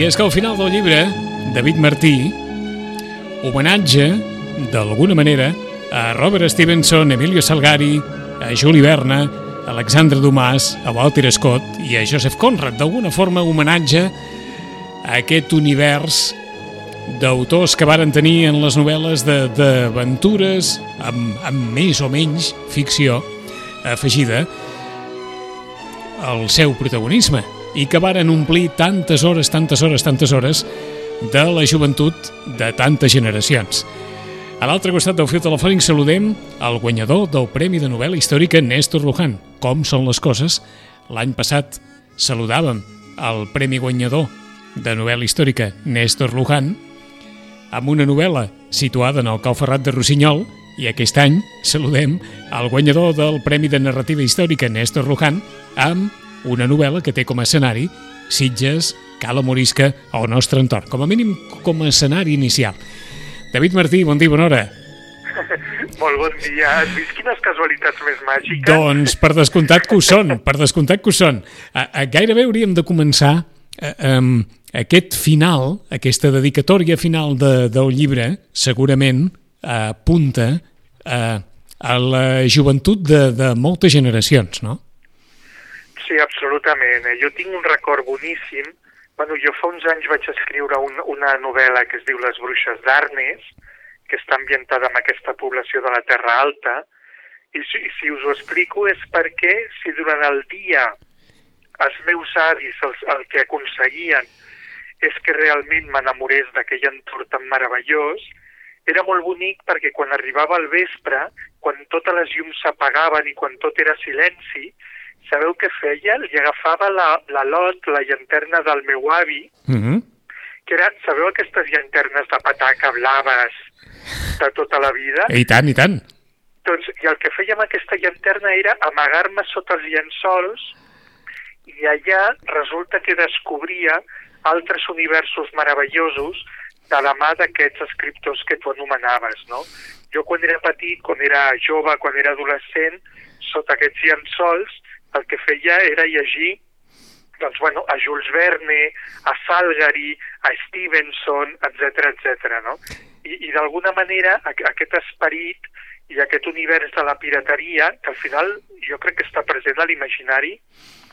És que al final del llibre, David Martí homenatge, d'alguna manera, a Robert Stevenson, Emilio Salgari, a Juli Berna, a Alexandre Dumas, a Walter Scott i a Joseph Conrad. D'alguna forma, homenatge a aquest univers d'autors que varen tenir en les novel·les d'aventures amb, amb més o menys ficció afegida al seu protagonisme i que varen omplir tantes hores, tantes hores, tantes hores de la joventut de tantes generacions. A l'altre costat del fil telefònic saludem el guanyador del Premi de Novel·la Històrica Néstor Luján. Com són les coses? L'any passat saludàvem el Premi guanyador de novel·la històrica Néstor Luján amb una novel·la situada en el Cau Ferrat de Rossinyol i aquest any saludem el guanyador del Premi de Narrativa Històrica Néstor Luján amb una novel·la que té com a escenari Sitges, Cala Morisca o el nostre entorn, com a mínim com a escenari inicial. David Martí, bon dia, bona hora. Molt bon dia. Has vist quines casualitats més màgiques? Doncs per descomptat que ho són, per descomptat que ho són. A, a, gairebé hauríem de començar a, a, aquest final, aquesta dedicatòria final de, del llibre, segurament apunta a, a la joventut de, de moltes generacions, no? Sí, absolutament. Jo tinc un record boníssim. Bueno, jo fa uns anys vaig escriure un, una novel·la que es diu Les bruixes d'Arnes, que està ambientada en aquesta població de la Terra Alta, i si, si us ho explico és perquè si durant el dia els meus avis els, el que aconseguien és que realment m'enamorés d'aquell entorn tan meravellós, era molt bonic perquè quan arribava el vespre, quan totes les llums s'apagaven i quan tot era silenci, sabeu què feia? Li agafava la, la lot, la llanterna del meu avi, mm -hmm. que era, sabeu aquestes llanternes de pataca blaves de tota la vida? I tant, i tant. Doncs, i el que feia amb aquesta llanterna era amagar-me sota els llençols i allà resulta que descobria altres universos meravellosos de la mà d'aquests escriptors que tu anomenaves, no? Jo quan era petit, quan era jove, quan era adolescent, sota aquests llençols, el que feia era llegir doncs, bueno, a Jules Verne, a Salgari, a Stevenson, etc etc. no? I, i d'alguna manera aquest esperit i aquest univers de la pirateria, que al final jo crec que està present a l'imaginari,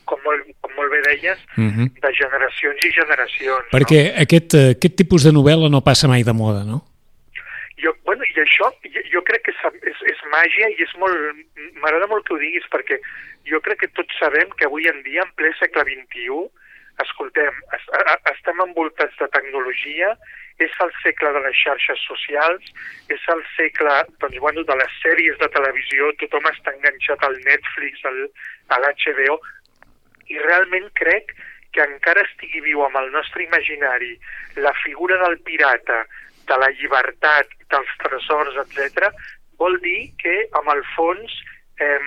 com molt, com molt bé deies, uh Mhm. -huh. de generacions i generacions. Perquè no? aquest, eh, aquest tipus de novel·la no passa mai de moda, no? Jo, bueno, I això jo, jo crec que és, és, és màgia i és molt... M'agrada molt que ho diguis perquè jo crec que tots sabem que avui en dia, en ple segle XXI, escoltem, es, a, estem envoltats de tecnologia, és el segle de les xarxes socials, és el segle doncs, bueno, de les sèries de televisió, tothom està enganxat al Netflix, al, a l'HBO, i realment crec que encara estigui viu amb el nostre imaginari la figura del pirata, de la llibertat, dels tresors, etc, vol dir que, amb el fons, eh,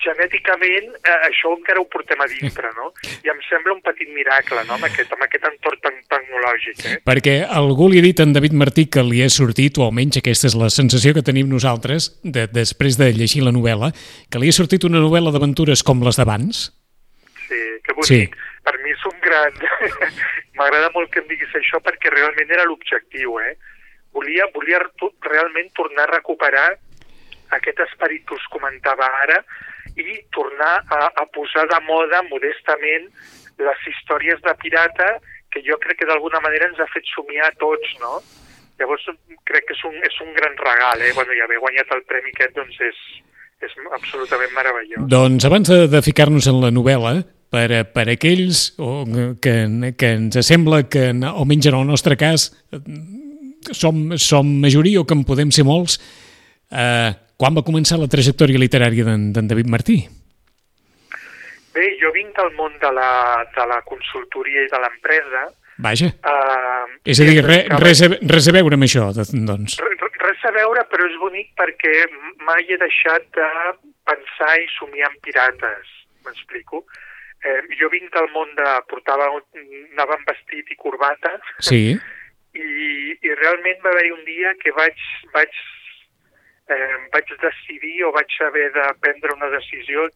genèticament eh, això encara ho portem a dintre, no? I em sembla un petit miracle, no?, amb aquest, amb aquest entorn tan tecnològic, eh? Perquè algú li ha dit a en David Martí que li ha sortit, o almenys aquesta és la sensació que tenim nosaltres, de, després de llegir la novel·la, que li ha sortit una novel·la d'aventures com les d'abans? Sí, que bonic. Sí. Per mi és un gran... M'agrada molt que em diguis això perquè realment era l'objectiu, eh? Volia, volia realment tornar a recuperar aquest esperit que us comentava ara i tornar a, a posar de moda modestament les històries de pirata que jo crec que d'alguna manera ens ha fet somiar a tots, no? Llavors crec que és un, és un gran regal, eh? Bueno, i haver guanyat el premi aquest doncs és, és absolutament meravellós. Doncs abans de, de ficar-nos en la novel·la, per, per aquells o, que, que ens sembla que, almenys en el nostre cas, som, som majoria o que en podem ser molts, eh, quan va començar la trajectòria literària d'en David Martí? Bé, jo vinc del món de la, de la consultoria i de l'empresa. Vaja. Uh, és a dir, re, res, a, res a veure amb això, doncs. Res a veure, però és bonic perquè mai he deixat de pensar i somiar en pirates, m'explico? Eh, jo vinc del món de... portava, anava amb vestit i corbata. Sí. I, i realment va haver un dia que vaig, vaig, eh, vaig decidir o vaig haver de prendre una decisió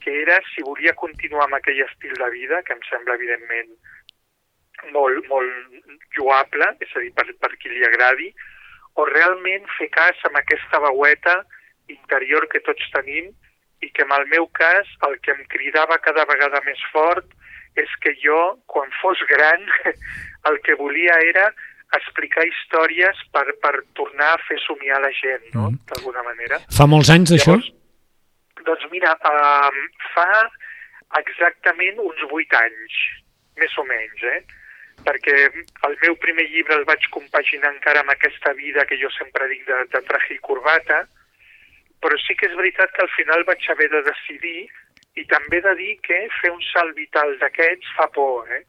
que era si volia continuar amb aquell estil de vida, que em sembla evidentment molt, molt lloable, és a dir, per, per qui li agradi, o realment fer cas amb aquesta veueta interior que tots tenim i que en el meu cas el que em cridava cada vegada més fort és que jo, quan fos gran, el que volia era explicar històries per, per tornar a fer somiar la gent, no? Mm. d'alguna manera. Fa molts anys d'això? Doncs mira, uh, fa exactament uns vuit anys, més o menys, eh? perquè el meu primer llibre el vaig compaginar encara amb aquesta vida que jo sempre dic de, de traje i corbata, però sí que és veritat que al final vaig haver de decidir i també de dir que fer un salt vital d'aquests fa por, eh?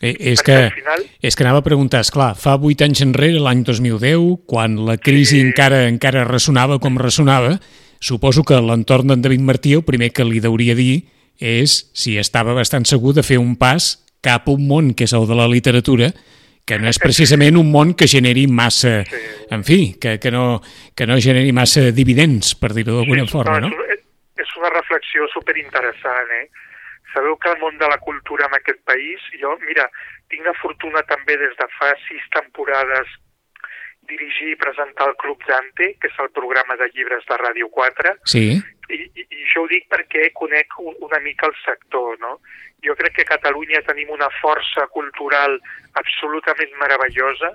Eh, és, que, final... és que anava a preguntar, és clar, fa vuit anys enrere, l'any 2010, quan la crisi sí. encara encara ressonava com ressonava, suposo que l'entorn d'en David Martí el primer que li deuria dir és si estava bastant segur de fer un pas cap a un món que és el de la literatura, que no és precisament un món que generi massa, sí. en fi, que, que, no, que no generi massa dividends, per dir-ho d'alguna sí, forma, no? És una reflexió superinteressant, eh? Sabeu que el món de la cultura en aquest país, jo, mira, tinc la fortuna també des de fa sis temporades dirigir i presentar el Club Dante, que és el programa de llibres de Ràdio 4. Sí. I, i, i això ho dic perquè conec un, una mica el sector, no? Jo crec que a Catalunya tenim una força cultural absolutament meravellosa.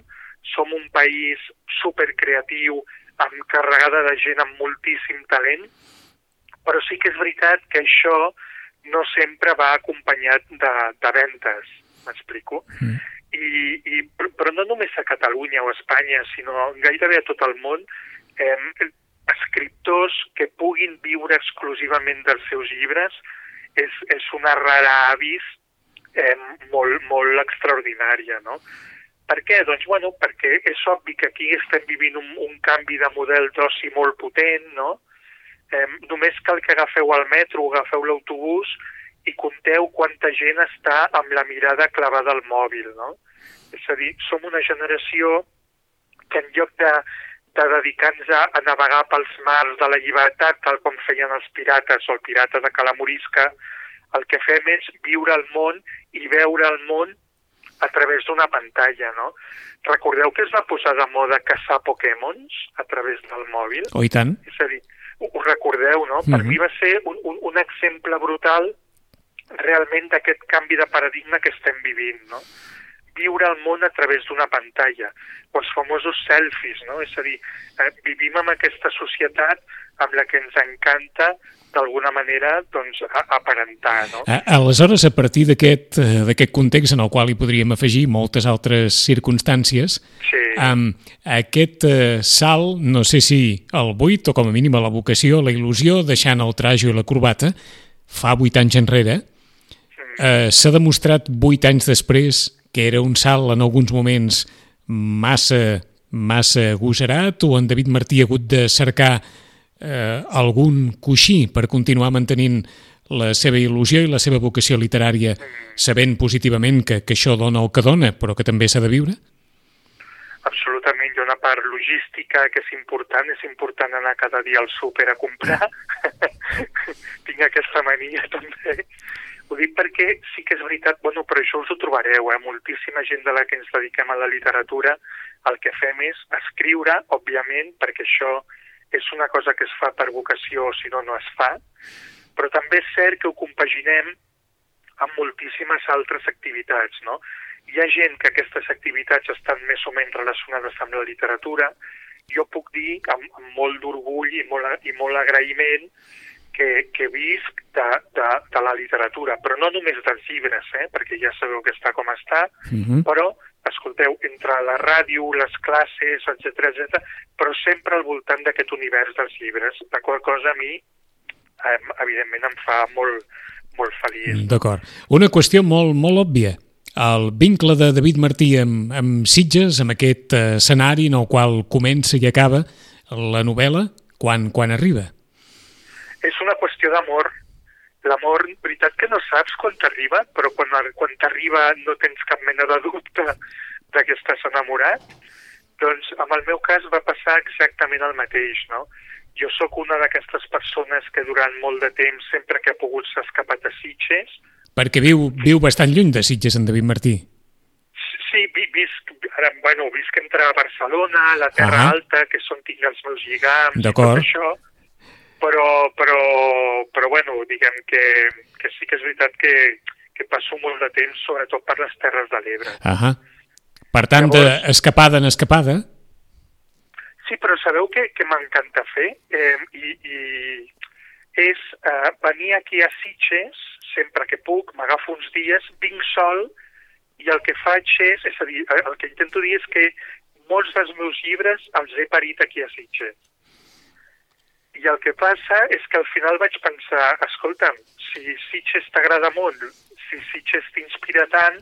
Som un país supercreatiu, amb carregada de gent amb moltíssim talent, però sí que és veritat que això no sempre va acompanyat de, de ventes, m'explico? Mm i, i, però no només a Catalunya o a Espanya, sinó gairebé a tot el món, eh, escriptors que puguin viure exclusivament dels seus llibres és, és una rara avis eh, molt, molt extraordinària, no? Per què? Doncs, bueno, perquè és obvi que aquí estem vivint un, un canvi de model d'oci molt potent, no? Eh, només cal que agafeu el metro o agafeu l'autobús i compteu quanta gent està amb la mirada clavada al mòbil, no? És a dir, som una generació que en lloc de, de dedicar-nos a, a navegar pels mars de la llibertat, tal com feien els pirates o el pirata de Calamorisca, el que fem és viure el món i veure el món a través d'una pantalla, no? Recordeu que es va posar de moda caçar Pokémons a través del mòbil? Oh, i tant. És a dir, ho, recordeu, no? Mm -hmm. Per mhm. mi va ser un, un, un exemple brutal realment d'aquest canvi de paradigma que estem vivint, no? Viure el món a través d'una pantalla, o els famosos selfies, no? És a dir, eh, vivim en aquesta societat amb la que ens encanta d'alguna manera doncs, aparentar. No? Aleshores, a partir d'aquest eh, context en el qual hi podríem afegir moltes altres circumstàncies, sí. um, aquest uh, salt, no sé si el buit o com a mínim la vocació, la il·lusió, deixant el trajo i la corbata, fa vuit anys enrere, uh, s'ha demostrat vuit anys després que era un salt en alguns moments massa, massa agosarat o en David Martí ha hagut de cercar eh, algun coixí per continuar mantenint la seva il·lusió i la seva vocació literària sabent positivament que, que això dona el que dona, però que també s'ha de viure? Absolutament, hi ha una part logística que és important, és important anar cada dia al súper a comprar. Tinc aquesta mania també. Ho dic perquè sí que és veritat, bueno, però això us ho trobareu, eh? moltíssima gent de la que ens dediquem a la literatura, el que fem és escriure, òbviament, perquè això és una cosa que es fa per vocació, si no, no es fa, però també és cert que ho compaginem amb moltíssimes altres activitats, no? Hi ha gent que aquestes activitats estan més o menys relacionades amb la literatura, jo puc dir amb, amb molt d'orgull i, molt, i molt agraïment que, que visc de, de, de la literatura, però no només dels llibres, eh? perquè ja sabeu que està com està, uh mhm. -huh. però, escolteu, entre la ràdio, les classes, etc etc, però sempre al voltant d'aquest univers dels llibres, la qual cosa a mi, eh, evidentment, em fa molt, molt feliç. D'acord. Una qüestió molt, molt òbvia. El vincle de David Martí amb, amb Sitges, amb aquest eh, escenari en el qual comença i acaba la novel·la, quan, quan arriba? És una qüestió d'amor. L'amor, veritat que no saps quan t'arriba, però quan, quan t'arriba no tens cap mena de dubte de que estàs enamorat. Doncs en el meu cas va passar exactament el mateix, no? Jo sóc una d'aquestes persones que durant molt de temps, sempre que ha pogut, s'ha escapat a Sitges. Perquè viu, viu bastant lluny de Sitges, en David Martí. Sí, vi, visc, ara, bueno, visc entre Barcelona, la Terra Ah. Alta, que és on tinc els meus lligams i tot D'acord. això, però, però, però bueno, diguem que, que sí que és veritat que, que passo molt de temps, sobretot per les Terres de l'Ebre. Ahà. Per tant, Llavors- d'escapada en escapada, Sí, però sabeu què, què m'encanta fer? Eh, i, I és eh, venir aquí a Sitges, sempre que puc, m'agafo uns dies, vinc sol, i el que faig és, és a dir, el que intento dir és que molts dels meus llibres els he parit aquí a Sitges. I el que passa és que al final vaig pensar, escolta'm, si Sitges t'agrada molt, si Sitges t'inspira tant,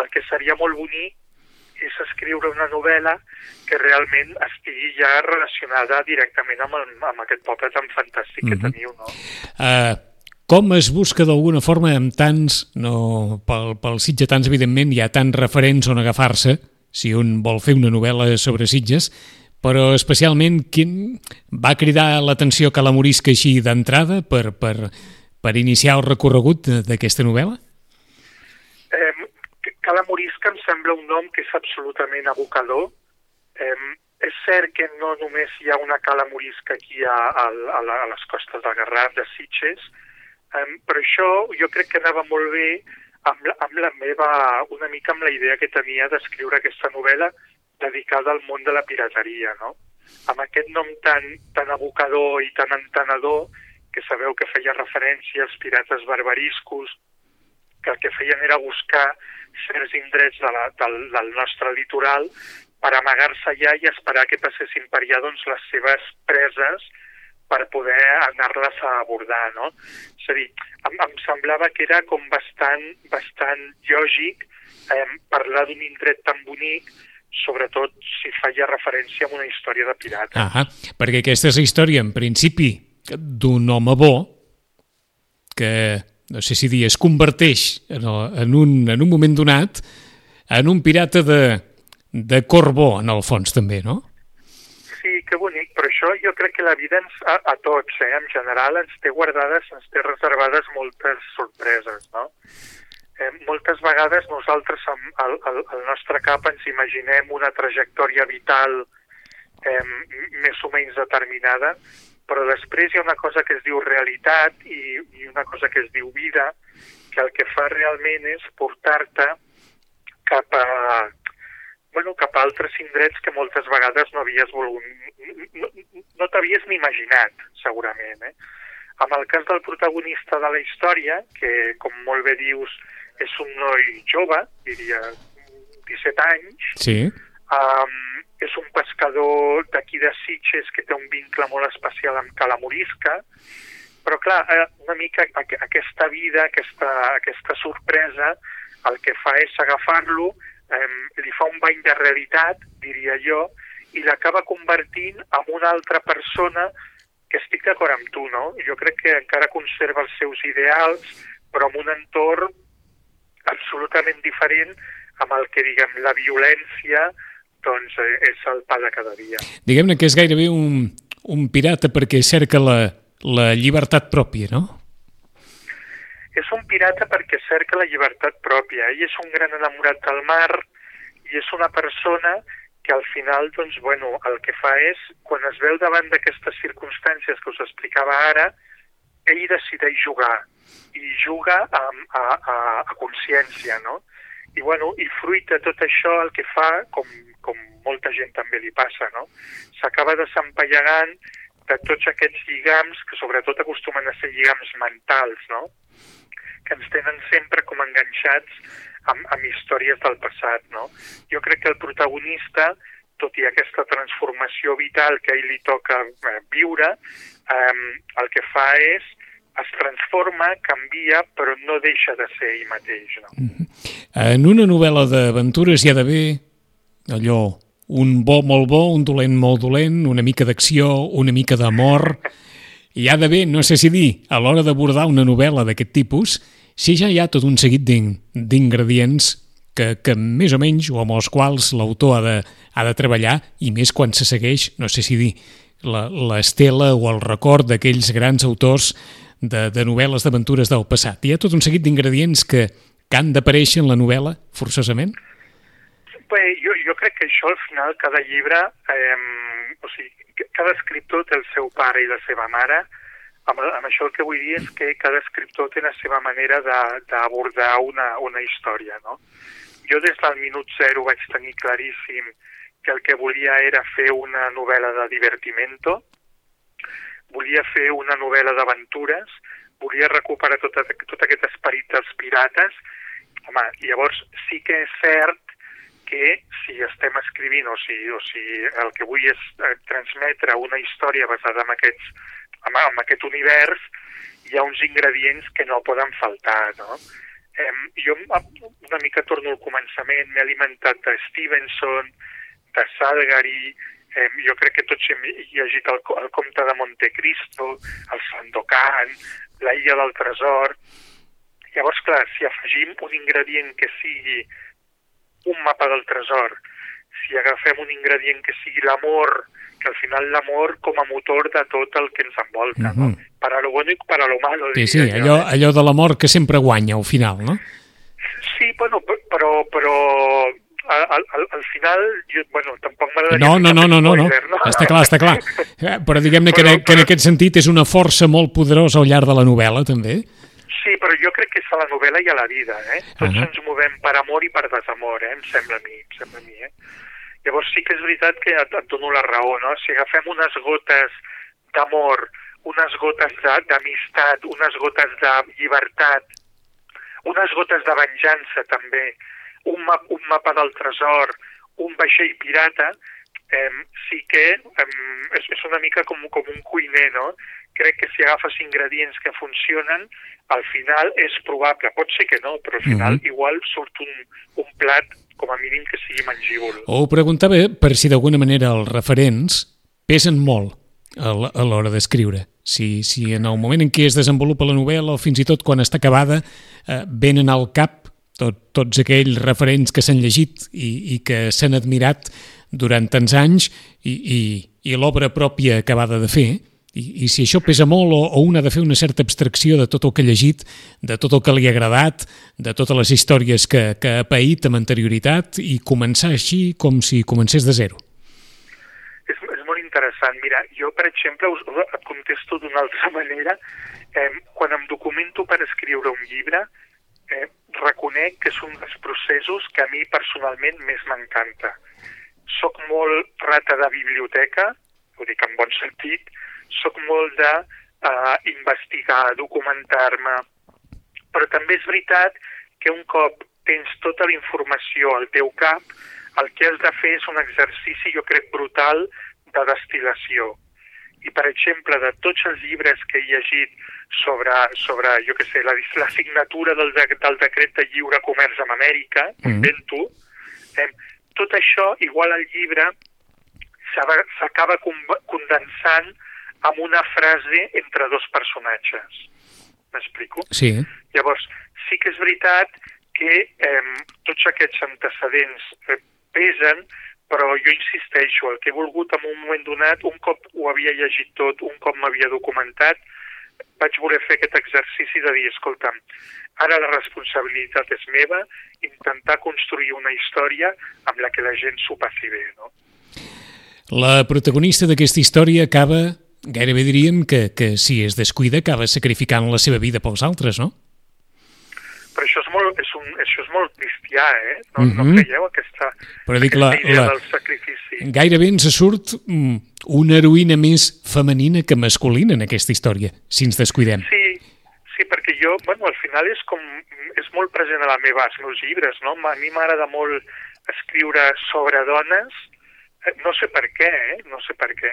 el que seria molt bonic és escriure una novel·la que realment estigui ja relacionada directament amb, el, amb aquest poble tan fantàstic que Mhm. teniu, no? eh, com es busca d'alguna forma amb tants, no, pel, pel Sitgetans, evidentment, hi ha tants referents on agafar-se, si un vol fer una novel·la sobre Sitges, però especialment quin va cridar l'atenció que la morisca així d'entrada per, per, per iniciar el recorregut d'aquesta novel·la? Eh, Cala Morisca em sembla un nom que és absolutament abocador. Eh, és cert que no només hi ha una cala morisca aquí a, a, a, a les costes del Garraf, de Sitges, eh, però això jo crec que anava molt bé amb la, amb la meva, una mica amb la idea que tenia d'escriure aquesta novel·la dedicada al món de la pirateria, no? Amb aquest nom tan, tan abocador i tan entenedor, que sabeu que feia referència als pirates barbariscos, que el que feien era buscar certs indrets de la, del, del nostre litoral per amagar-se allà i esperar que passessin per allà doncs, les seves preses per poder anar-les a abordar, no? És a dir, em, em semblava que era com bastant, bastant lògic eh, parlar d'un indret tan bonic, sobretot si feia referència a una història de pirata. Ah, perquè aquesta és la història, en principi, d'un home bo que, no sé si dir, es converteix en, el, en, un, en un moment donat en un pirata de, de cor bo, en el fons, també, no? Sí, que bonic, però això jo crec que la vida ens, a, a tots, eh, en general, ens té guardades, ens té reservades moltes sorpreses, no? Eh, moltes vegades nosaltres amb el, el, el nostre cap ens imaginem una trajectòria vital eh, més o menys determinada, però després hi ha una cosa que es diu realitat i, i una cosa que es diu vida, que el que fa realment és portar-te cap a, bueno, cap a altres indrets que moltes vegades no havies volgut, no, no t'havies ni imaginat, segurament. Eh? Amb el cas del protagonista de la història, que, com molt bé dius, és un noi jove, diria 17 anys, Sí. um, és un pescador d'aquí de Sitges que té un vincle molt especial amb Calamorisca, però clar, eh, una mica aqu aquesta vida, aquesta, aquesta sorpresa, el que fa és agafar-lo, eh, li fa un bany de realitat, diria jo, i l'acaba convertint en una altra persona que estic d'acord amb tu, no? Jo crec que encara conserva els seus ideals, però en un entorn absolutament diferent amb el que, diguem, la violència doncs eh, és el pa de cada dia. Diguem-ne que és gairebé un, un pirata perquè cerca la, la llibertat pròpia, no? És un pirata perquè cerca la llibertat pròpia. Ell és un gran enamorat del mar i és una persona que al final, doncs, bueno, el que fa és, quan es veu davant d'aquestes circumstàncies que us explicava ara, ell decideix jugar i juga amb, a, a, a consciència, no? I, bueno, i fruit de tot això el que fa, com, com molta gent també li passa, no? S'acaba desempallegant de tots aquests lligams que sobretot acostumen a ser lligams mentals, no? que ens tenen sempre com enganxats amb, amb històries del passat, no? Jo crec que el protagonista, tot i aquesta transformació vital que a ell li toca eh, viure, eh, el que fa és es transforma, canvia, però no deixa de ser ell mateix, no? En una novel·la d'aventures hi ha d'haver allò, un bo molt bo, un dolent molt dolent, una mica d'acció, una mica d'amor... Hi ha d'haver, no sé si dir, a l'hora d'abordar una novel·la d'aquest tipus, si ja hi ha tot un seguit d'in- d'ingredients que, que més o menys, o amb els quals l'autor ha, de, ha de treballar, i més quan se segueix, no sé si dir, l'estela o el record d'aquells grans autors de, de novel·les d'aventures del passat. Hi ha tot un seguit d'ingredients que, que han d'aparèixer en la novel·la, forçosament? bé, jo, jo crec que això al final cada llibre, eh, o sigui, cada escriptor té el seu pare i la seva mare, amb, amb això el que vull dir és que cada escriptor té la seva manera d'abordar una, una història, no? Jo des del minut zero vaig tenir claríssim que el que volia era fer una novel·la de divertimento, volia fer una novel·la d'aventures, volia recuperar tot, tot aquest esperit dels pirates. Home, llavors sí que és cert que si estem escrivint o si, o si el que vull és eh, transmetre una història basada en, aquests, en, en aquest univers, hi ha uns ingredients que no poden faltar, no? Eh, jo una mica torno al començament, m'he alimentat de Stevenson, de Salgari, eh, jo crec que tots hem llegit el, el Comte de Montecristo, el Sandokan, la Illa del Tresor... Llavors, clar, si afegim un ingredient que sigui un mapa del tresor, si agafem un ingredient que sigui l'amor, que al final l'amor com a motor de tot el que ens envolta, mm -hmm. no? Mhm. Para lo bueno i para lo malo. Sí, sí, allò, eh? allò de l'amor que sempre guanya al final, no? Sí, bueno, però, però al, al, al final, jo, bueno, tampoc m'agradaria... No, no, no, no, no, no, no, està clar, està clar. Eh, però diguem-ne que, però, que en aquest sentit és una força molt poderosa al llarg de la novel·la, també. Sí, però jo crec que és a la novel·la i a la vida, eh? Tots uh -huh. ens movem per amor i per desamor, eh? Em sembla a mi, em sembla a mi, eh? Llavors sí que és veritat que et, et dono la raó, no? Si agafem unes gotes d'amor, unes gotes d'amistat, unes gotes de llibertat, unes gotes de venjança també, un, map, un mapa del tresor, un vaixell pirata, eh, sí que eh, és, és una mica com, com un cuiner, no? Crec que si agafes ingredients que funcionen, al final és probable, pot ser que no, però al final mm -hmm. igual surt un, un plat com a mínim que sigui mangívol. Ho preguntava per si d'alguna manera els referents pesen molt a l'hora d'escriure. Si, si en el moment en què es desenvolupa la novel·la o fins i tot quan està acabada eh, venen al cap tot, tots aquells referents que s'han llegit i, i que s'han admirat durant tants anys i, i, i l'obra pròpia acabada de fer, i, i si això pesa molt o, o un ha de fer una certa abstracció de tot el que ha llegit, de tot el que li ha agradat, de totes les històries que, que ha paït amb anterioritat i començar així com si comencés de zero. És, és molt interessant. Mira, jo, per exemple, us, et contesto d'una altra manera. Eh, quan em documento per escriure un llibre, eh, reconec que és un dels processos que a mi personalment més m'encanta. Soc molt rata de biblioteca, ho dic en bon sentit, soc molt de uh, investigar, documentar-me, però també és veritat que un cop tens tota la informació al teu cap, el que has de fer és un exercici, jo crec, brutal de destil·lació. I, per exemple, de tots els llibres que he llegit sobre, sobre jo que sé, la, la signatura del, de, del decret de lliure comerç amb Amèrica, mm. invento, eh, tot això, igual al llibre, s'acaba condensant amb una frase entre dos personatges. M'explico? Sí. Llavors, sí que és veritat que eh, tots aquests antecedents eh, pesen, però jo insisteixo, el que he volgut en un moment donat, un cop ho havia llegit tot, un cop m'havia documentat, vaig voler fer aquest exercici de dir, escolta'm, ara la responsabilitat és meva, intentar construir una història amb la que la gent s'ho passi bé, no? La protagonista d'aquesta història acaba, gairebé diríem que, que si es descuida, acaba sacrificant la seva vida pels altres, no? però això és un, això és molt cristià, eh? No, mm -hmm. no mhm. creieu aquesta, però dic, aquesta la, idea la, del sacrifici. Gairebé ens surt mm, una heroïna més femenina que masculina en aquesta història, si ens descuidem. Sí, sí, perquè jo, bueno, al final és com, és molt present a la meva, als meus llibres, no? A mi m'agrada molt escriure sobre dones, eh, no sé per què, eh? No sé per què.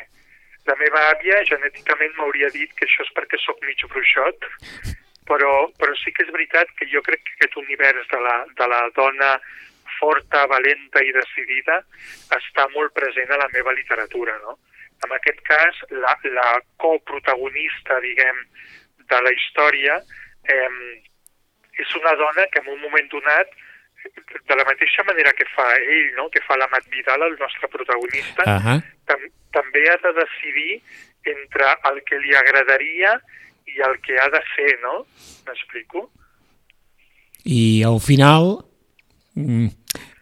La meva àvia genèticament m'hauria dit que això és perquè sóc mig bruixot, però, però sí que és veritat que jo crec que aquest univers de la, de la dona forta, valenta i decidida està molt present a la meva literatura, no? En aquest cas, la, la coprotagonista, diguem, de la història eh, és una dona que en un moment donat de la mateixa manera que fa ell, no? que fa la Mat Vidal, el nostre protagonista, uh -huh. tam també ha de decidir entre el que li agradaria i el que ha de ser, no? M'explico? I al final, mm,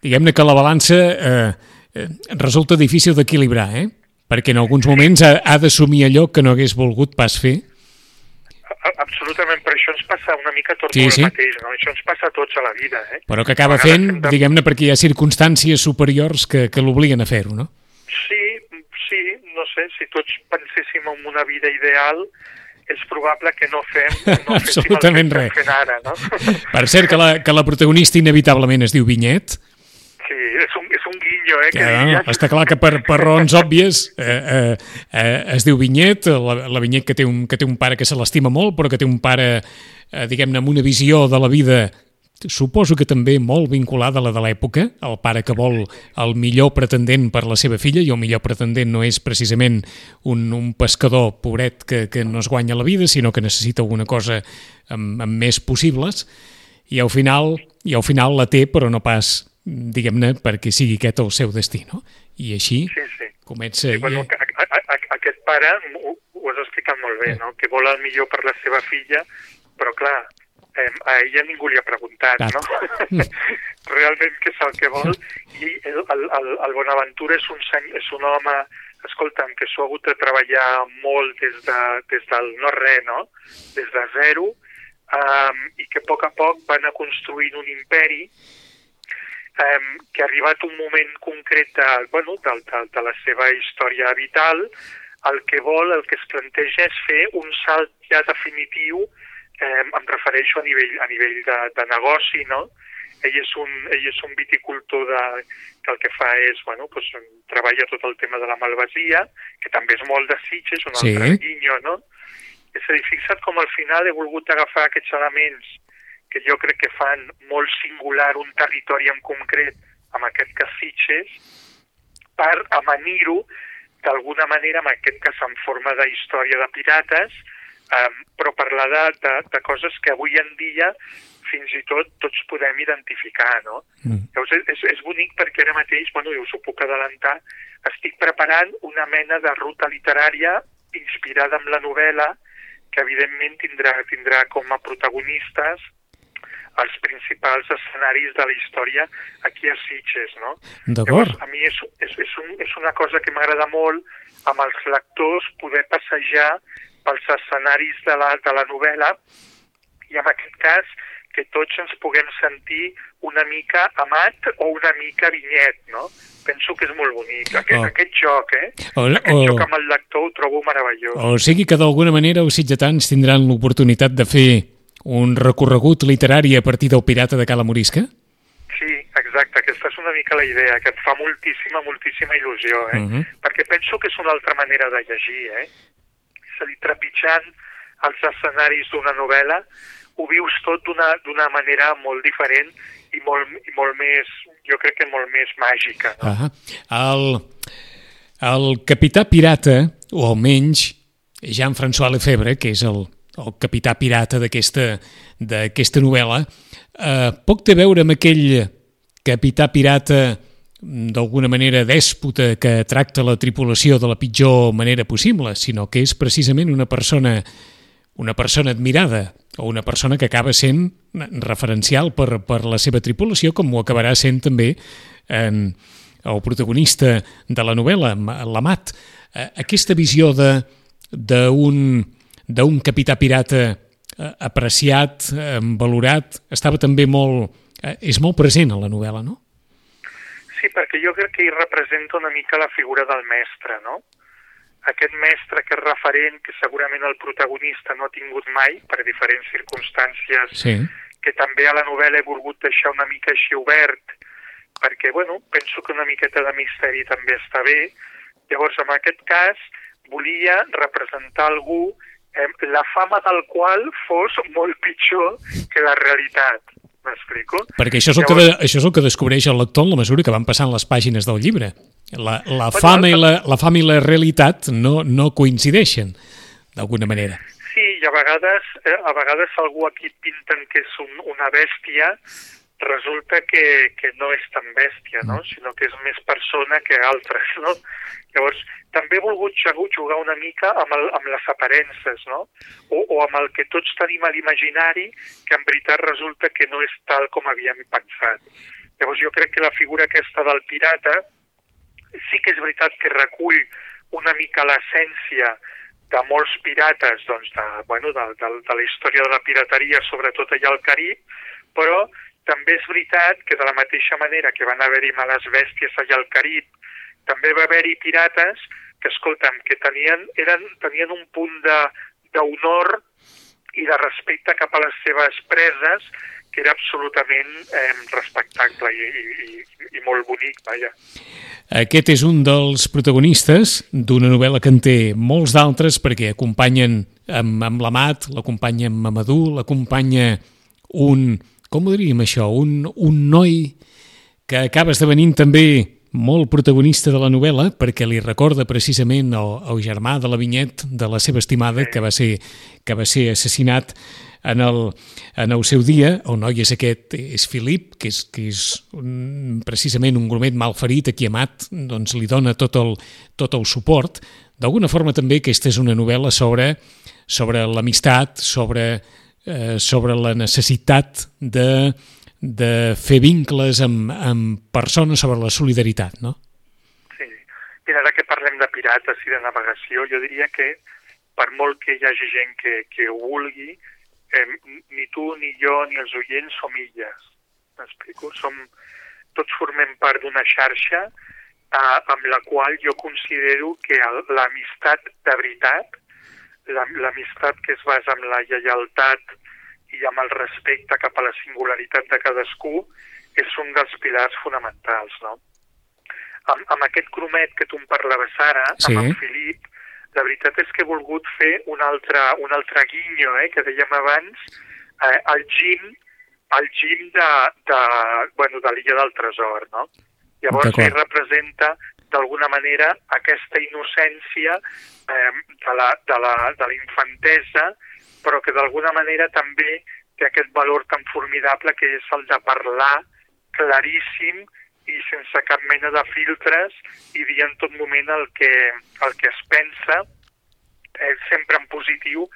diguem-ne que la balança eh, eh, resulta difícil d'equilibrar, eh? perquè en alguns moments ha, ha d'assumir allò que no hagués volgut pas fer. Absolutament, per això ens passa una mica tot sí, sí. mateix, no? això ens passa a tots a la vida. Eh? Però que acaba fent, de... diguem-ne, perquè hi ha circumstàncies superiors que, que l'obliguen a fer-ho, no? Sí, sí, no sé, si tots penséssim en una vida ideal, és probable que no fem no Absolutament res. fent ara, no? Per cert, que la, que la protagonista inevitablement es diu Vinyet. Sí, és un, és un guinyo, eh? Que ja, no, està clar que per, per raons òbvies eh, eh, eh, es diu Vinyet, la, la Vinyet que té, un, que té un pare que se l'estima molt, però que té un pare, eh, diguem-ne, amb una visió de la vida suposo que també molt vinculada a la de l'època, el pare que vol el millor pretendent per la seva filla, i el millor pretendent no és precisament un, un pescador pobret que, que no es guanya la vida, sinó que necessita alguna cosa amb, amb més possibles, i al final i al final la té, però no pas, diguem-ne, perquè sigui aquest el seu destí, no? I així sí, sí. comença... Sí, bueno, a, a, a, aquest pare ho, ho has explicat molt bé, no? que vol el millor per la seva filla, però clar, eh, a ella ningú li ha preguntat, no? Realment què és el que vol. I el, el, el, Bonaventura és un, seny, és un home, escolta'm, que s'ho ha hagut de treballar molt des, de, des del no-res, no? Des de zero, um, i que a poc a poc van a construint un imperi um, que ha arribat un moment concret de, bueno, de, de, de la seva història vital, el que vol, el que es planteja és fer un salt ja definitiu eh, em refereixo a nivell, a nivell de, de negoci, no? Ell és un, ell és un viticultor de, que el que fa és, bueno, pues, treballa tot el tema de la malvasia, que també és molt de Sitges, un sí. altre guinyo, no? És a dir, fixa't com al final he volgut agafar aquests elements que jo crec que fan molt singular un territori en concret, amb aquest cas Sitges, per amanir-ho d'alguna manera, en aquest cas en forma de història de pirates, um, però parlar de, de, de coses que avui en dia fins i tot tots podem identificar, no? Mm. Llavors és, és bonic perquè ara mateix, bueno, jo us ho puc adelantar, estic preparant una mena de ruta literària inspirada en la novel·la que evidentment tindrà, tindrà com a protagonistes els principals escenaris de la història aquí a Sitges, no? D'acord. A mi és, és, és, un, és una cosa que m'agrada molt amb els lectors poder passejar pels escenaris de la, de la novel·la i en aquest cas que tots ens puguem sentir una mica amat o una mica vinyet, no? Penso que és molt bonic, aquest, oh. aquest joc, eh? O, aquest o, joc amb el lector ho trobo meravellós. O sigui que d'alguna manera els sitgetans tindran l'oportunitat de fer un recorregut literari a partir del Pirata de Cala Morisca? Sí, exacte, aquesta és una mica la idea, que et fa moltíssima, moltíssima il·lusió, eh? Uh -huh. Perquè penso que és una altra manera de llegir, eh? A dir, trepitjant els escenaris d'una novel·la, ho vius tot d'una manera molt diferent i molt, i molt més, jo crec que molt més màgica. No? Ah, el, el capità pirata, o almenys Jean-François Lefebvre, que és el, el capità pirata d'aquesta novel·la, eh, poc té a veure amb aquell capità pirata d'alguna manera dèspota que tracta la tripulació de la pitjor manera possible, sinó que és precisament una persona una persona admirada o una persona que acaba sent referencial per, per la seva tripulació, com ho acabarà sent també en el protagonista de la novel·la, l'Amat. Eh, aquesta visió d'un capità pirata eh, apreciat, valorat, estava també molt... Eh, és molt present a la novel·la, no? Sí, perquè jo crec que hi representa una mica la figura del mestre, no? Aquest mestre que és referent, que segurament el protagonista no ha tingut mai, per diferents circumstàncies, sí. que també a la novel·la he volgut deixar una mica així obert, perquè, bueno, penso que una miqueta de misteri també està bé. Llavors, en aquest cas, volia representar algú eh, la fama del qual fos molt pitjor que la realitat. M'explico? Perquè això és, el Llavors... que, això és el que descobreix el lector en la mesura que van passant les pàgines del llibre. La, la, bueno, fama, i la, la fama i la realitat no, no coincideixen, d'alguna manera. Sí, i a vegades, eh, a vegades algú aquí pinten que és un, una bèstia, resulta que, que no és tan bèstia, no? Mm. sinó que és més persona que altres. No? Llavors, també he volgut jugar una mica amb, el, amb les aparences, no? O, o amb el que tots tenim a l'imaginari, que en veritat resulta que no és tal com havíem pensat. Llavors jo crec que la figura aquesta del pirata sí que és veritat que recull una mica l'essència de molts pirates doncs, de, bueno, de, de, de la història de la pirateria, sobretot allà al Carib, però també és veritat que de la mateixa manera que van haver-hi males bèsties allà al Carib, també va haver-hi pirates que, escolta'm, que tenien, eren, tenien un punt d'honor i de respecte cap a les seves preses que era absolutament eh, respectable i, i, i molt bonic, vaja. Aquest és un dels protagonistes d'una novel·la que en té molts d'altres perquè acompanyen amb, amb l'Amat, l'acompanyen amb Mamadou, l'acompanya un, com ho diríem això, un, un noi que acaba esdevenint també molt protagonista de la novel·la perquè li recorda precisament el, el germà de la vinyet de la seva estimada que va ser, que va ser assassinat en el, en el seu dia, el noi és aquest, és Filip, que és, que és un, precisament un grumet malferit a qui Amat doncs, li dona tot el, tot el suport. D'alguna forma també aquesta és una novel·la sobre, sobre l'amistat, sobre, eh, sobre la necessitat de, de fer vincles amb, amb persones sobre la solidaritat, no? Sí. Mira, ara que parlem de pirates i de navegació, jo diria que per molt que hi hagi gent que, que ho vulgui, eh, ni tu, ni jo, ni els oients som illes. M'explico? Som, tots formem part d'una xarxa eh, amb la qual jo considero que l'amistat de veritat, l'amistat que es basa en la lleialtat i amb el respecte cap a la singularitat de cadascú, és un dels pilars fonamentals, no? Amb, amb aquest cromet que tu em parlaves ara, sí. amb en Filip, la veritat és que he volgut fer un altre, un altre guinyo, eh, que dèiem abans, eh, el gim, el gim de, de, bueno, de l'illa del tresor, no? Llavors ell representa d'alguna manera aquesta innocència eh, de, la, de, la, de la infantesa, però que d'alguna manera també té aquest valor tan formidable que és el de parlar claríssim i sense cap mena de filtres i dir en tot moment el que, el que es pensa, eh, sempre en positiu,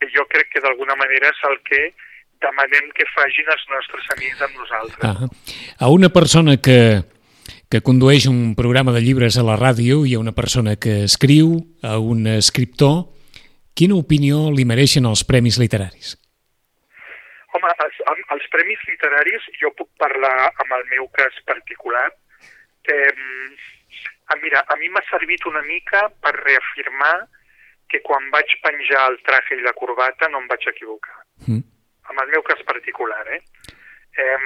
que jo crec que d'alguna manera és el que demanem que facin els nostres amics amb nosaltres. Ah, a una persona que, que condueix un programa de llibres a la ràdio i a una persona que escriu, a un escriptor, quina opinió li mereixen els premis literaris? Home, els, els premis literaris, jo puc parlar amb el meu cas particular. Eh, mira, a mi m'ha servit una mica per reafirmar que quan vaig penjar el traje i la corbata no em vaig equivocar. Mm. En el meu cas particular, eh? eh?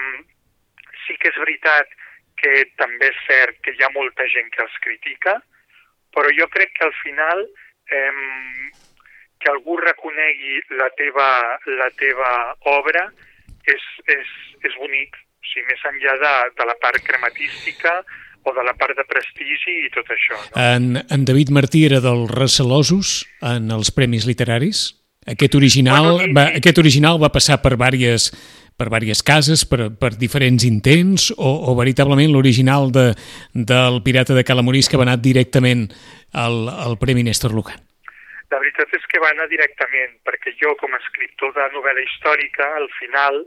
Sí que és veritat que també és cert que hi ha molta gent que els critica, però jo crec que al final eh, que algú reconegui la teva, la teva obra és, és, és bonic, o sigui, més enllà de, de la part crematística o de la part de prestigi i tot això. No? En, en David Martí era dels recelosos en els premis literaris? Aquest original, bueno, i, va, aquest original va passar per diverses, per diverses cases, per, per diferents intents, o, o veritablement l'original de, del Pirata de Calamorís que va anar directament al, al Premi Néstor Lucan? La veritat és que va anar directament, perquè jo, com a escriptor de novel·la històrica, al final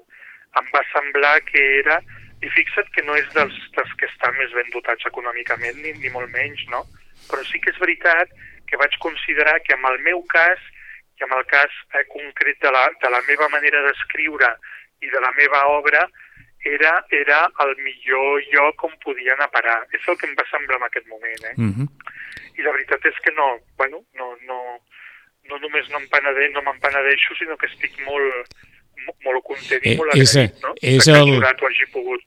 em va semblar que era... I fixa't que no és dels, dels que estan més ben dotats econòmicament, ni, ni molt menys, no? Però sí que és veritat que vaig considerar que amb el meu cas i amb el cas eh, concret de la, de la meva manera d'escriure i de la meva obra, era, era el millor lloc on podia anar a parar. És el que em va semblar en aquest moment, eh? Mm -hmm. I la veritat és que no, bueno, no, no, no només no m'empenedeixo, no m'empenedeixo, sinó que estic molt, molt content i eh, molt agraït, no? És que el... ho hagi pogut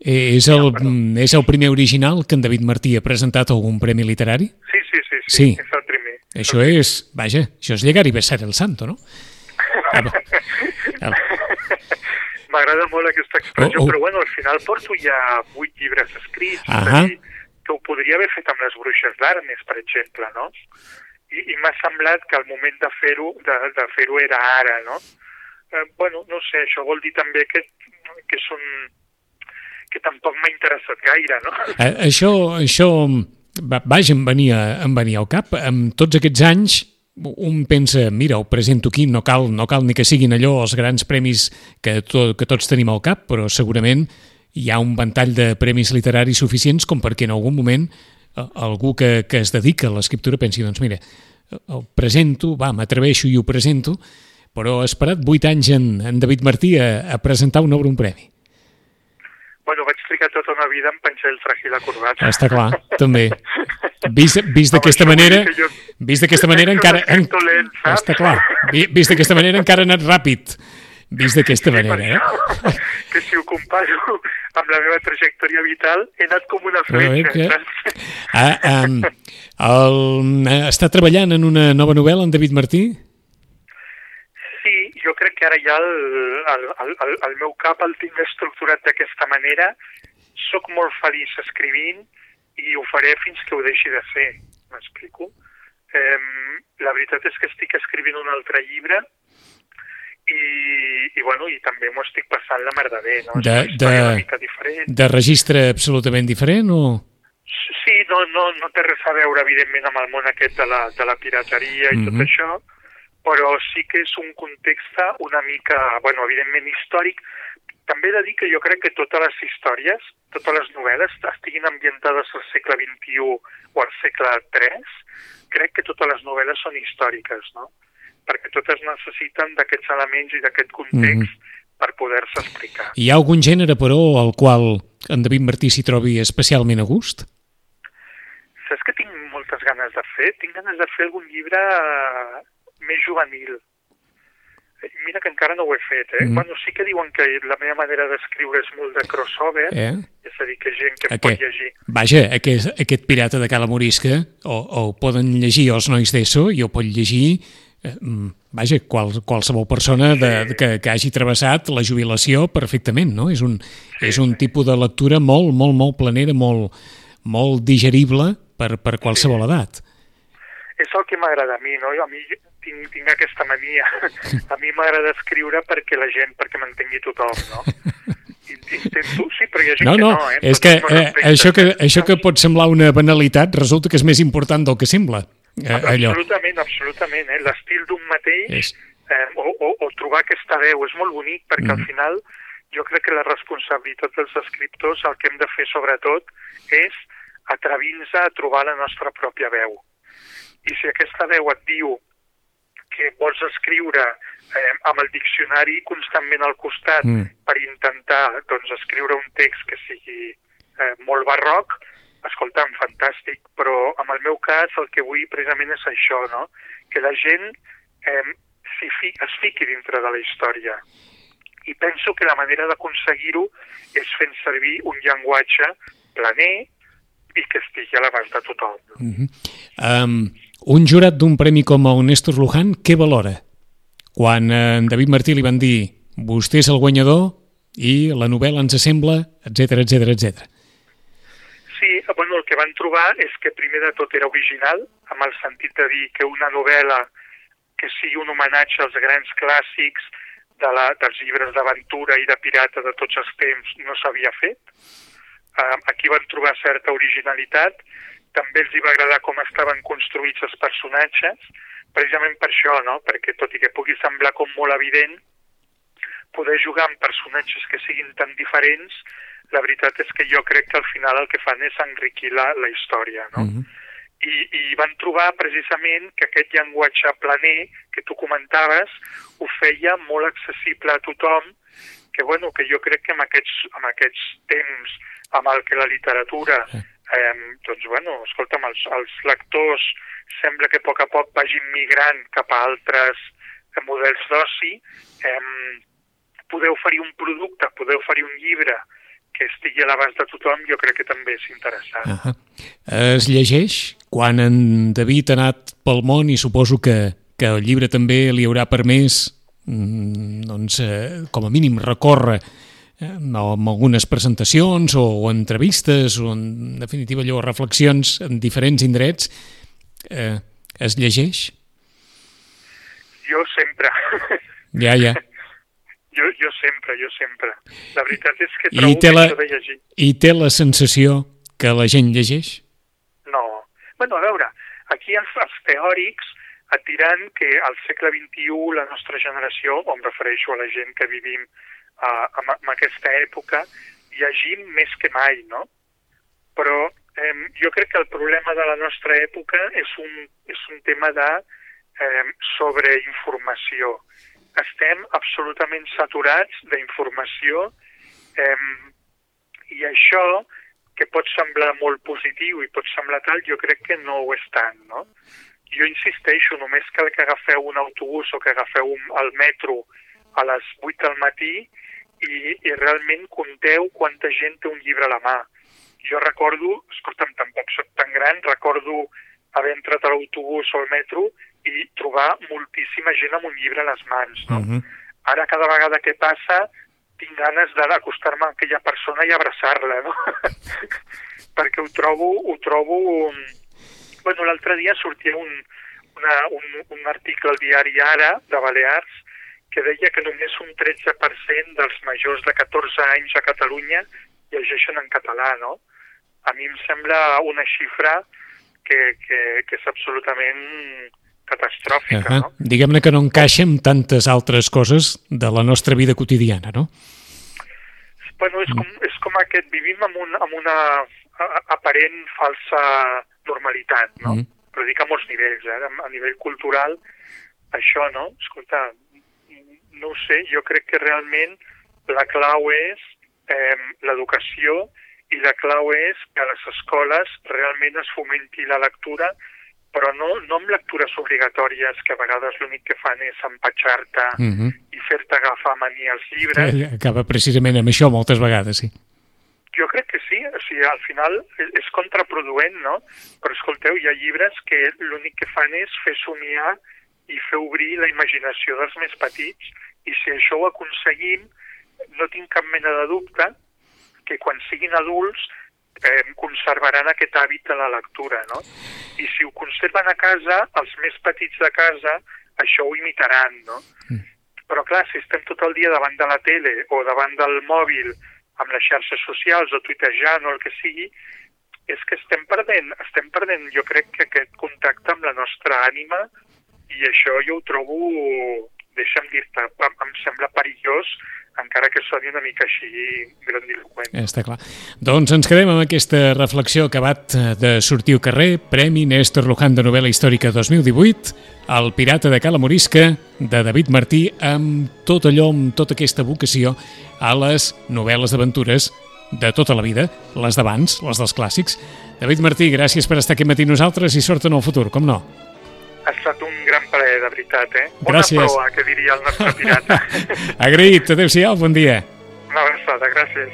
eh, és el, ja, és el primer original que en David Martí ha presentat algun premi literari? Sí, sí, sí, sí, sí. és el primer. Això el és, vaja, això és llegar i besar el santo, no? Ah, M'agrada molt aquesta expressió, oh, oh. però bueno, al final porto ja vuit llibres escrits, ah que ho podria haver fet amb les bruixes d'Armes, per exemple, no? i, i m'ha semblat que el moment de fer-ho de, de fer-ho era ara, no? Eh, bueno, no sé, això vol dir també que, que és un que tampoc m'ha interessat gaire, no? Eh, això, això vaja, em venia, em venia al cap. Amb tots aquests anys, un pensa, mira, ho presento aquí, no cal, no cal ni que siguin allò els grans premis que, to, que tots tenim al cap, però segurament hi ha un ventall de premis literaris suficients com perquè en algun moment eh, algú que, que es dedica a l'escriptura pensi, doncs mira, el presento, va, m'atreveixo i ho presento, però ha esperat vuit anys en, en David Martí a, a presentar una obra un premi. Bueno, vaig trigar tota una vida en penjar el traje i la corbata. Està clar, també. Vist, vist d'aquesta manera, jo... vist d'aquesta manera encara... En... Està clar, vist d'aquesta manera encara ha anat ràpid. Vist d'aquesta manera, eh? Que si ho comparo amb la meva trajectòria vital, he anat com una fletxa. Que... Ah, um, el, està treballant en una nova novel·la, en David Martí? jo crec que ara ja el, el, el, el meu cap el tinc estructurat d'aquesta manera. Soc molt feliç escrivint i ho faré fins que ho deixi de ser, m'explico? Eh, la veritat és que estic escrivint un altre llibre i, i, bueno, i també m'ho estic passant la merda bé, no? De, de, una de registre absolutament diferent o...? Sí, no, no, no té res a veure, evidentment, amb el món aquest de la, de la pirateria i mm -hmm. tot això, però sí que és un context una mica, bueno, evidentment històric. També he de dir que jo crec que totes les històries, totes les novel·les, estiguin ambientades al segle XXI o al segle III, crec que totes les novel·les són històriques, no? Perquè totes necessiten d'aquests elements i d'aquest context mm -hmm. per poder-se explicar. Hi ha algun gènere, però, al qual en David Martí s'hi trobi especialment a gust? Saps que tinc moltes ganes de fer? Tinc ganes de fer algun llibre més juvenil. Eh, mira que encara no ho he fet, eh? Mm. Bueno, sí que diuen que la meva manera d'escriure és molt de crossover, eh? és a dir, que gent que aquest, pot llegir. Vaja, aquest, aquest pirata de Cala Morisca, o, o poden llegir els nois d'ESO i ho pot llegir eh, mm, vaja, qual, qualsevol persona de, sí. que, que hagi travessat la jubilació perfectament, no? És un, sí, és un sí. tipus de lectura molt, molt, molt planera, molt, molt digerible per, per qualsevol sí. edat. És el que m'agrada a mi, no? A mi tinc, tinc aquesta mania. A mi m'agrada escriure perquè la gent, perquè m'entengui tothom, no? Intento, sí, però hi ha gent no, no, que no, eh? És que eh, això, que això que pot semblar una banalitat resulta que és més important del que sembla. Eh, allò. Absolutament, absolutament. Eh? L'estil d'un mateix és... eh, o, o, o trobar aquesta veu és molt bonic perquè mm. al final jo crec que la responsabilitat dels escriptors el que hem de fer sobretot és atrevir-nos a trobar la nostra pròpia veu. I si aquesta veu et diu que vols escriure eh, amb el diccionari constantment al costat mm. per intentar doncs, escriure un text que sigui eh, molt barroc, escolta'm, fantàstic, però en el meu cas el que vull precisament és això, no? que la gent eh, fi, es fiqui dintre de la història. I penso que la manera d'aconseguir-ho és fent servir un llenguatge planer i que estigui a l'abast de tothom. Mm -hmm. um, un jurat d'un premi com el Néstor Luján, què valora? Quan eh, en David Martí li van dir vostè és el guanyador i la novel·la ens sembla, etc etc etc. Sí, bueno, el que van trobar és que primer de tot era original, amb el sentit de dir que una novel·la que sigui un homenatge als grans clàssics de la, dels llibres d'aventura i de pirata de tots els temps no s'havia fet. Uh, aquí van trobar certa originalitat també els hi va agradar com estaven construïts els personatges, precisament per això, no? perquè tot i que pugui semblar com molt evident, poder jugar amb personatges que siguin tan diferents, la veritat és que jo crec que al final el que fan és enriquir la, la història, no? Mm -hmm. I, I van trobar precisament que aquest llenguatge planer que tu comentaves ho feia molt accessible a tothom, que, bueno, que jo crec que en aquests, en aquests temps amb el que la literatura eh, doncs, bueno, escolta'm, els, els lectors sembla que a poc a poc vagin migrant cap a altres eh, models d'oci, eh, poder oferir un producte, poder oferir un llibre que estigui a l'abast de tothom, jo crec que també és interessant. Uh -huh. Es llegeix quan en David ha anat pel món i suposo que, que el llibre també li haurà permès mm, doncs, eh, com a mínim recórrer eh, amb algunes presentacions o, o entrevistes o en definitiva allò, reflexions en diferents indrets eh, es llegeix? Jo sempre. Ja, ja. Jo, jo sempre, jo sempre. La veritat és que trobo I té la, de llegir. I té la sensació que la gent llegeix? No. bueno, a veure, aquí els, els teòrics et diran que al segle XXI la nostra generació, o em refereixo a la gent que vivim uh, en, en aquesta època llegim més que mai, no? Però eh, jo crec que el problema de la nostra època és un, és un tema de eh, sobreinformació. Estem absolutament saturats d'informació eh, i això, que pot semblar molt positiu i pot semblar tal, jo crec que no ho és tant, no? Jo insisteixo, només cal que agafeu un autobús o que agafeu un, el metro a les 8 del matí i, i realment compteu quanta gent té un llibre a la mà. Jo recordo, escolta'm, tampoc soc tan gran, recordo haver entrat a l'autobús o al metro i trobar moltíssima gent amb un llibre a les mans. No? Uh -huh. Ara, cada vegada que passa, tinc ganes d'acostar-me a aquella persona i abraçar-la, no? Perquè ho trobo... Ho trobo bueno, l'altre dia sortia un, una, un, un article al diari Ara, de Balears, que deia que només un 13% dels majors de 14 anys a Catalunya llegeixen en català, no? A mi em sembla una xifra que, que, que és absolutament catastròfica, uh -huh. no? Diguem-ne que no encaixa amb tantes altres coses de la nostra vida quotidiana, no? Bueno, és com, és com aquest, vivim amb, un, amb una aparent falsa normalitat, no? Mm. Però dic a molts nivells, eh? A nivell cultural, això, no? Escolta, no ho sé, jo crec que realment la clau és eh, l'educació i la clau és que a les escoles realment es fomenti la lectura, però no, no amb lectures obligatòries que a vegades l'únic que fan és empatxar-te mm -hmm. i fer-te agafar mania als llibres. Acaba precisament amb això moltes vegades, sí. Jo crec que sí, o sigui, al final és contraproduent, no? Però escolteu, hi ha llibres que l'únic que fan és fer somiar i fer obrir la imaginació dels més petits i si això ho aconseguim, no tinc cap mena de dubte que quan siguin adults eh, conservaran aquest hàbit de la lectura, no? I si ho conserven a casa, els més petits de casa això ho imitaran, no? Mm. Però clar, si estem tot el dia davant de la tele o davant del mòbil amb les xarxes socials o tuitejant o el que sigui, és que estem perdent, estem perdent jo crec que aquest contacte amb la nostra ànima i això jo ho trobo, deixa'm dir-te, em sembla perillós, encara que soni una mica així grandiloquent. Està clar. Doncs ens quedem amb aquesta reflexió acabat de sortir al carrer, Premi Néstor Luján de novel·la històrica 2018, El pirata de Cala Morisca, de David Martí, amb tot allò, amb tota aquesta vocació a les novel·les d'aventures de tota la vida, les d'abans, les dels clàssics. David Martí, gràcies per estar aquí matí nosaltres i sort en el futur, com no? ha estat un gran plaer, de veritat, eh? Gràcies. Una proa, que diria el nostre pirata. Agraït, adeu-siau, bon dia. Una abraçada, gràcies.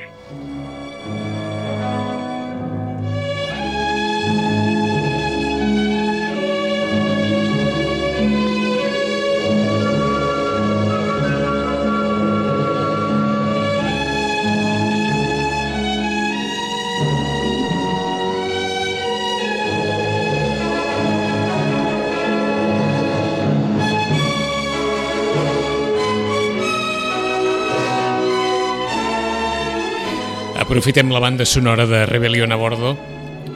Aprofitem la banda sonora de Rebelión a Bordo.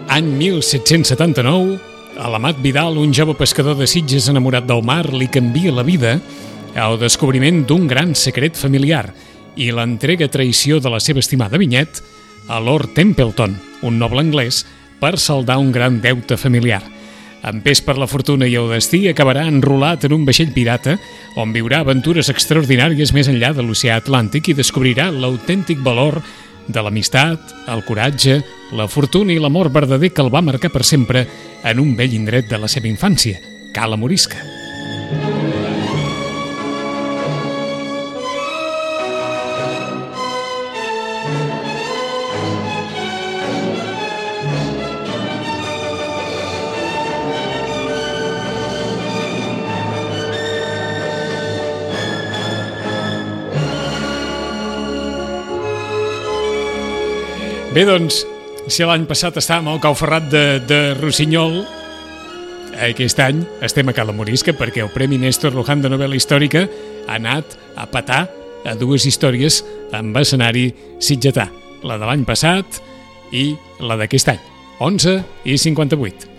Any 1779, a l'Amat Vidal, un jove pescador de Sitges enamorat del mar, li canvia la vida al descobriment d'un gran secret familiar i l'entrega traïció de la seva estimada Vinyet a Lord Templeton, un noble anglès, per saldar un gran deute familiar. En pes per la fortuna i el destí, acabarà enrolat en un vaixell pirata on viurà aventures extraordinàries més enllà de l'oceà Atlàntic i descobrirà l'autèntic valor de l'amistat, el coratge, la fortuna i l'amor verdader que el va marcar per sempre en un vell indret de la seva infància, Cala Morisca. Bé, doncs, si l'any passat estàvem al Cau Ferrat de, de Rossinyol, aquest any estem a Cala Morisca perquè el Premi Néstor Luján de novel·la històrica ha anat a patar a dues històries amb escenari sitgetà, la de l'any passat i la d'aquest any, 11 i 58.